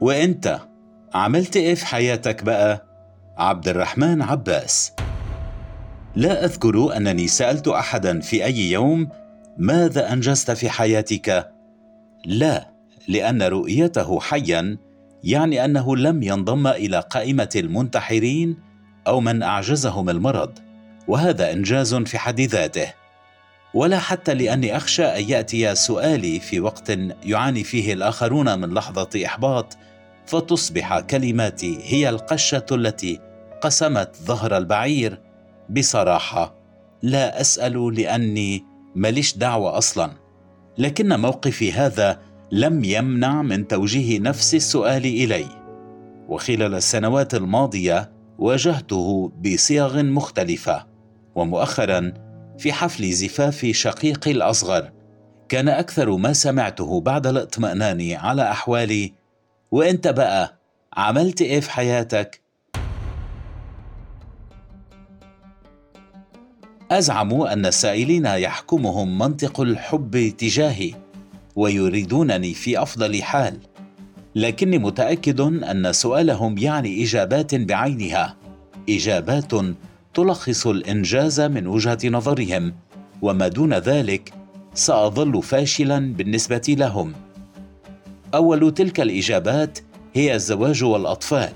وانت عملت إيه في حياتك بقى؟ عبد الرحمن عباس. لا أذكر أنني سألت أحدا في أي يوم ماذا أنجزت في حياتك. لا لأن رؤيته حيا يعني أنه لم ينضم إلى قائمة المنتحرين أو من أعجزهم المرض وهذا إنجاز في حد ذاته. ولا حتى لأني أخشى أن يأتي سؤالي في وقت يعاني فيه الآخرون من لحظة إحباط فتصبح كلماتي هي القشة التي قسمت ظهر البعير بصراحة. لا أسأل لأني ماليش دعوة أصلا. لكن موقفي هذا لم يمنع من توجيه نفس السؤال إلي. وخلال السنوات الماضية واجهته بصيغ مختلفة ومؤخرا في حفل زفاف شقيقي الأصغر. كان أكثر ما سمعته بعد الاطمئنان على أحوالي وانت بقى عملت إيه في حياتك؟ أزعم أن السائلين يحكمهم منطق الحب تجاهي ويريدونني في أفضل حال لكني متأكد أن سؤالهم يعني إجابات بعينها إجابات تلخص الإنجاز من وجهة نظرهم وما دون ذلك سأظل فاشلا بالنسبة لهم. أول تلك الإجابات هي الزواج والأطفال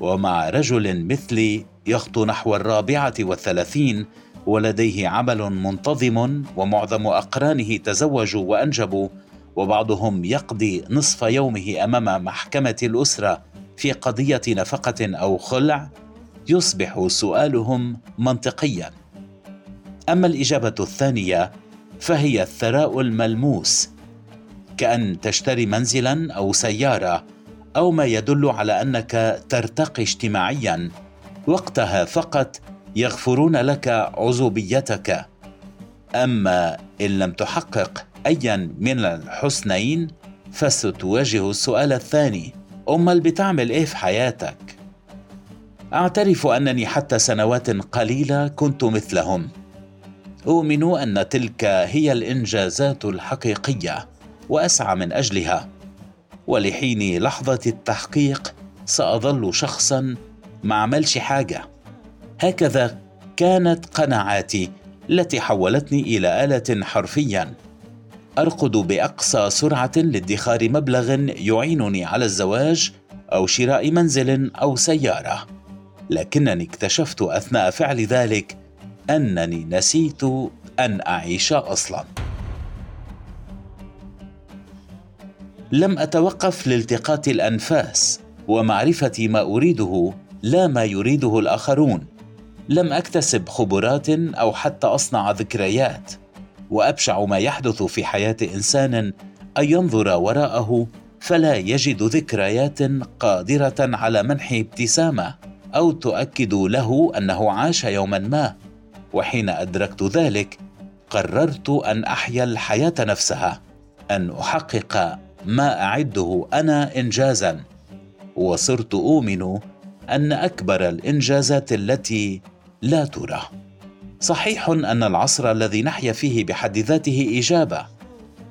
ومع رجل مثلي يخطو نحو الرابعة والثلاثين ولديه عمل منتظم ومعظم أقرانه تزوجوا وأنجبوا وبعضهم يقضي نصف يومه أمام محكمة الأسرة في قضية نفقة أو خلع يصبح سؤالهم منطقيا. أما الإجابة الثانية فهي الثراء الملموس كأن تشتري منزلا أو سيارة أو ما يدل على أنك ترتقي اجتماعيا. وقتها فقط يغفرون لك عزوبيتك. أما إن لم تحقق ايا من الحسنين فستواجه السؤال الثاني امال بتعمل إيه في حياتك؟ أعترف أنني حتى سنوات قليلة كنت مثلهم. أؤمن أن تلك هي الإنجازات الحقيقية. وأسعى من أجلها. ولحين لحظة التحقيق سأظل شخصا ما عملش حاجة. هكذا كانت قناعاتي التي حولتني إلى آلة حرفيا. أرقد بأقصى سرعة لادخار مبلغ يعينني على الزواج أو شراء منزل أو سيارة. لكنني اكتشفت أثناء فعل ذلك أنني نسيت أن أعيش أصلا. لم أتوقف لالتقاط الأنفاس ومعرفه ما أريده لا ما يريده الآخرون. لم أكتسب خبرات أو حتى أصنع ذكريات. وأبشع ما يحدث في حياة إنسان أن ينظر وراءه فلا يجد ذكريات قادرة على منح ابتسامة أو تؤكد له أنه عاش يوما ما. وحين أدركت ذلك قررت أن أحيا الحياة نفسها أن أحقق ما أعده أنا انجازا وصرت أؤمن أن أكبر الإنجازات التي لا ترى صحيح أن العصر الذي نحيا فيه بحد ذاته إجابة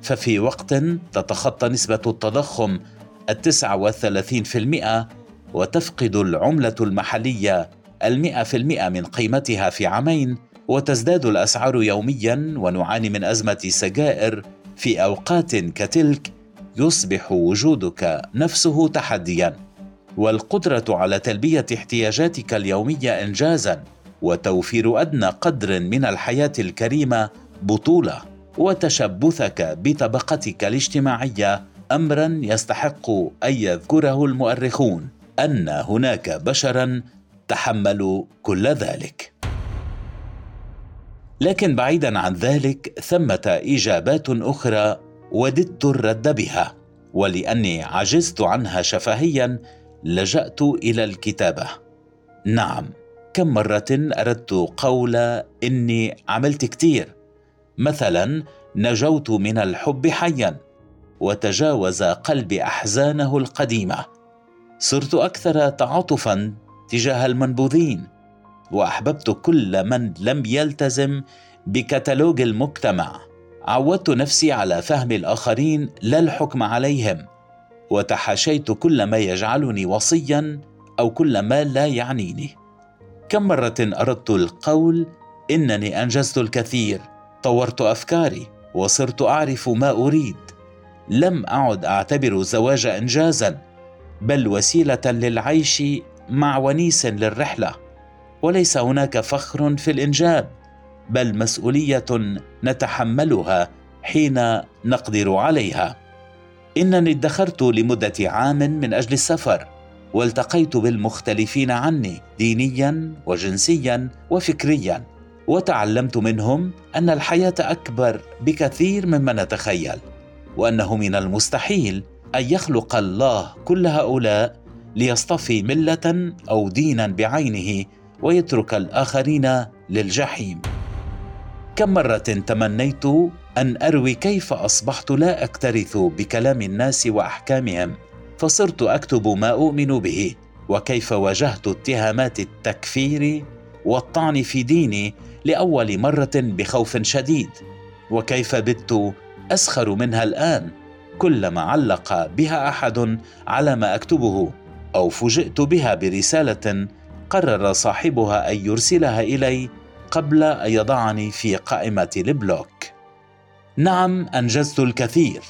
ففي وقت تتخطى نسبة التضخم التسعة والثلاثين في المئة وتفقد العملة المحلية المئة في المئة من قيمتها في عامين وتزداد الأسعار يوميا ونعاني من أزمة سجائر في أوقات كتلك يصبح وجودك نفسه تحديا والقدرة على تلبية احتياجاتك اليومية انجازا وتوفير أدنى قدر من الحياة الكريمة بطولة. وتشبثك بطبقتك الاجتماعية امرا يستحق أن يذكره المؤرخون أن هناك بشرا تحملوا كل ذلك. لكن بعيدا عن ذلك ثمة إجابات أخرى وددت الرد بها ولأني عجزت عنها شفهيا لجأت إلى الكتابة. نعم كم مرة أردت قول إني عملت كتير. مثلا نجوت من الحب حيا وتجاوز قلبي أحزانه القديمة. صرت أكثر تعاطفا تجاه المنبوذين وأحببت كل من لم يلتزم بكتالوج المجتمع. عودت نفسي على فهم الآخرين لا الحكم عليهم وتحاشيت كل ما يجعلني وصيا أو كل ما لا يعنيني. كم مرة أردت القول إنني أنجزت الكثير طورت أفكاري وصرت أعرف ما أريد. لم أعد أعتبر الزواج انجازا بل وسيلة للعيش مع ونيس للرحلة. وليس هناك فخر في الإنجاب. بل مسؤولية نتحملها حين نقدر عليها. إنني ادخرت لمدة عام من أجل السفر والتقيت بالمختلفين عني دينيا وجنسيا وفكريا وتعلمت منهم أن الحياة أكبر بكثير مما نتخيل وأنه من المستحيل أن يخلق الله كل هؤلاء ليصطفي ملة أو دينا بعينه ويترك الآخرين للجحيم. كم مرة تمنيت أن أروي كيف أصبحت لا أكترث بكلام الناس وأحكامهم فصرت أكتب ما أؤمن به وكيف واجهت اتهامات التكفير والطعن في ديني لأول مرة بخوف شديد وكيف بت أسخر منها الآن كلما علق بها أحد على ما أكتبه أو فوجئت بها برسالة قرر صاحبها أن يرسلها إلي قبل أن يضعني في قائمة البلوك نعم أنجزت الكثير.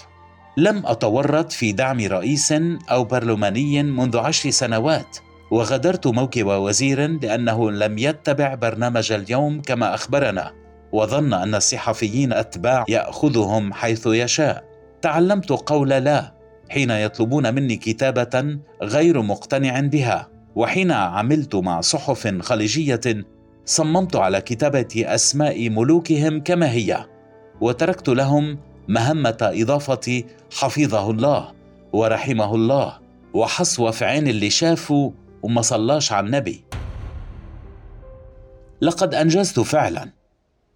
لم أتورط في دعم رئيس أو برلماني منذ عشر سنوات وغادرت موكب وزير لأنه لم يتبع برنامج اليوم كما أخبرنا وظن أن الصحفيين أتباع يأخذهم حيث يشاء. تعلمت قول لا حين يطلبون مني كتابة غير مقتنع بها وحين عملت مع صحف خليجية صممت على كتابة أسماء ملوكهم كما هي وتركت لهم مهمة إضافة حفظه الله ورحمه الله وحصوه في عين اللي شافوا وما صلاش على النبي. لقد أنجزت فعلا.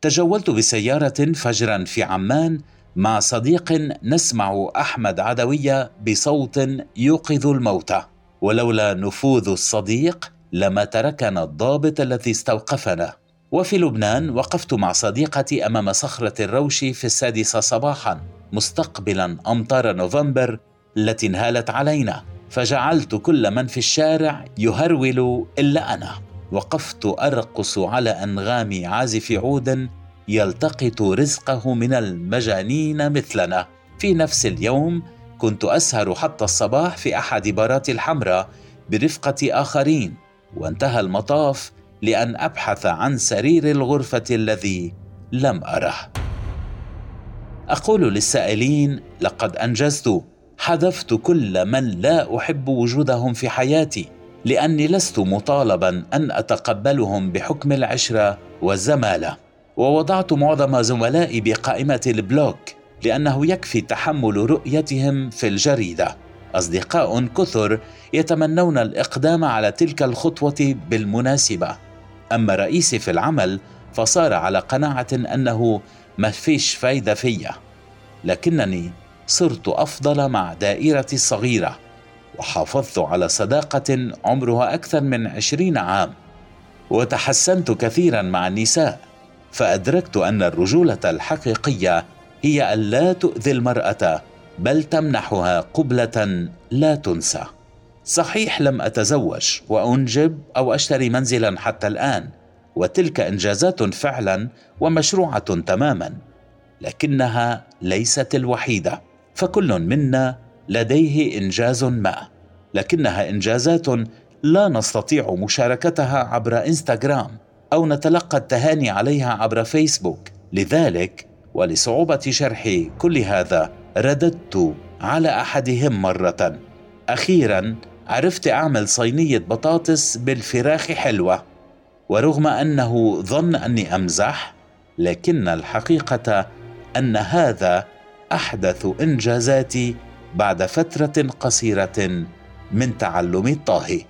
تجولت بسيارة فجرا في عمان مع صديق نسمع أحمد عدوية بصوت يوقظ الموتى ولولا نفوذ الصديق لما تركنا الضابط الذي استوقفنا. وفي لبنان وقفت مع صديقتي أمام صخرة الروش في السادسة صباحا مستقبلا أمطار نوفمبر التي انهالت علينا. فجعلت كل من في الشارع يهرول إلا أنا. وقفت أرقص على انغام عازف عود يلتقط رزقه من المجانين مثلنا. في نفس اليوم كنت أسهر حتى الصباح في أحد بارات الحمراء برفقة آخرين. وانتهى المطاف لأن أبحث عن سرير الغرفة الذي لم أره. أقول للسائلين لقد أنجزت حذفت كل من لا أحب وجودهم في حياتي لأني لست مطالبا أن أتقبلهم بحكم العشرة والزمالة. ووضعت معظم زملائي بقائمة البلوك لأنه يكفي تحمل رؤيتهم في الجريدة. أصدقاء كثر يتمنون الإقدام على تلك الخطوة بالمناسبة. أما رئيسي في العمل فصار على قناعة أنه ما فيش فايدة فيا. لكنني صرت أفضل مع دائرتي الصغيرة وحافظت على صداقة عمرها أكثر من عشرين عام. وتحسنت كثيرا مع النساء فأدركت أن الرجولة الحقيقية هي أن لا تؤذي المرأة بل تمنحها قبلة لا تنسى. صحيح لم أتزوج وأنجب أو أشتري منزلا حتى الآن وتلك إنجازات فعلا ومشروعة تماما لكنها ليست الوحيدة. فكل منا لديه إنجاز ما لكنها إنجازات لا نستطيع مشاركتها عبر إنستغرام أو نتلقى التهاني عليها عبر فيسبوك. لذلك ولصعوبة شرح كل هذا رددت على أحدهم مرة. أخيرا عرفت أعمل صينية بطاطس بالفراخ حلوة ورغم أنه ظن أني أمزح لكن الحقيقة أن هذا أحدث إنجازاتي بعد فترة قصيرة من تعلم الطهي